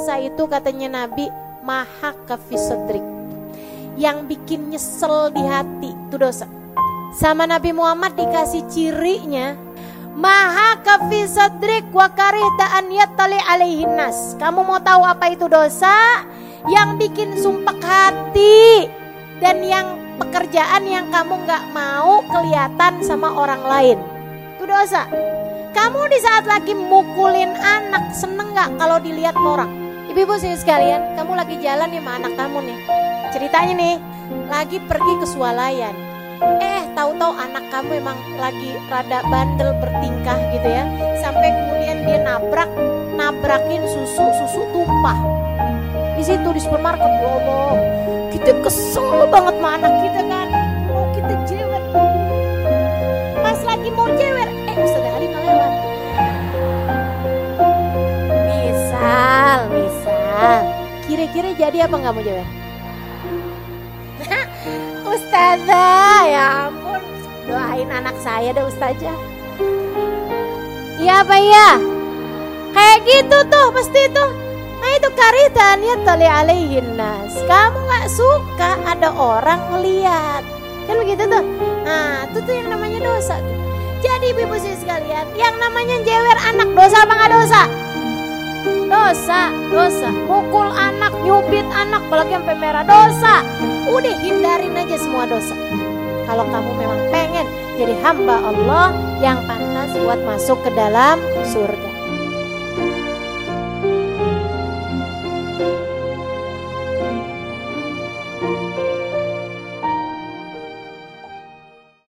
dosa itu katanya Nabi maha kafisodrik. Yang bikin nyesel di hati itu dosa. Sama Nabi Muhammad dikasih cirinya Maha kafisodrik wa karihta an yattali alaihin nas. Kamu mau tahu apa itu dosa? Yang bikin sumpah hati dan yang pekerjaan yang kamu nggak mau kelihatan sama orang lain. Itu dosa. Kamu di saat lagi mukulin anak seneng nggak kalau dilihat orang? Ibu-ibu sekalian, kamu lagi jalan nih sama anak kamu nih. Ceritanya nih, lagi pergi ke swalayan. Eh, tahu-tahu anak kamu emang lagi rada bandel bertingkah gitu ya. Sampai kemudian dia nabrak, nabrakin susu, susu tumpah. Di situ di supermarket, Allah, kita kesel banget sama anak Kira-kira jadi apa nggak mau jewer? Ustazah, ya ampun. Doain anak saya deh Ustazah. Iya apa iya? Kayak gitu tuh pasti tuh. Nah itu karitan ya tali alaihin nas. Kamu nggak suka ada orang ngeliat. Kan begitu tuh. Nah itu tuh yang namanya dosa. Jadi ibu-ibu sekalian, yang namanya jewer anak dosa apa nggak dosa? Dosa, dosa. Mukul nyubit anak, apalagi sampai merah dosa. Udah hindarin aja semua dosa. Kalau kamu memang pengen jadi hamba Allah yang pantas buat masuk ke dalam surga.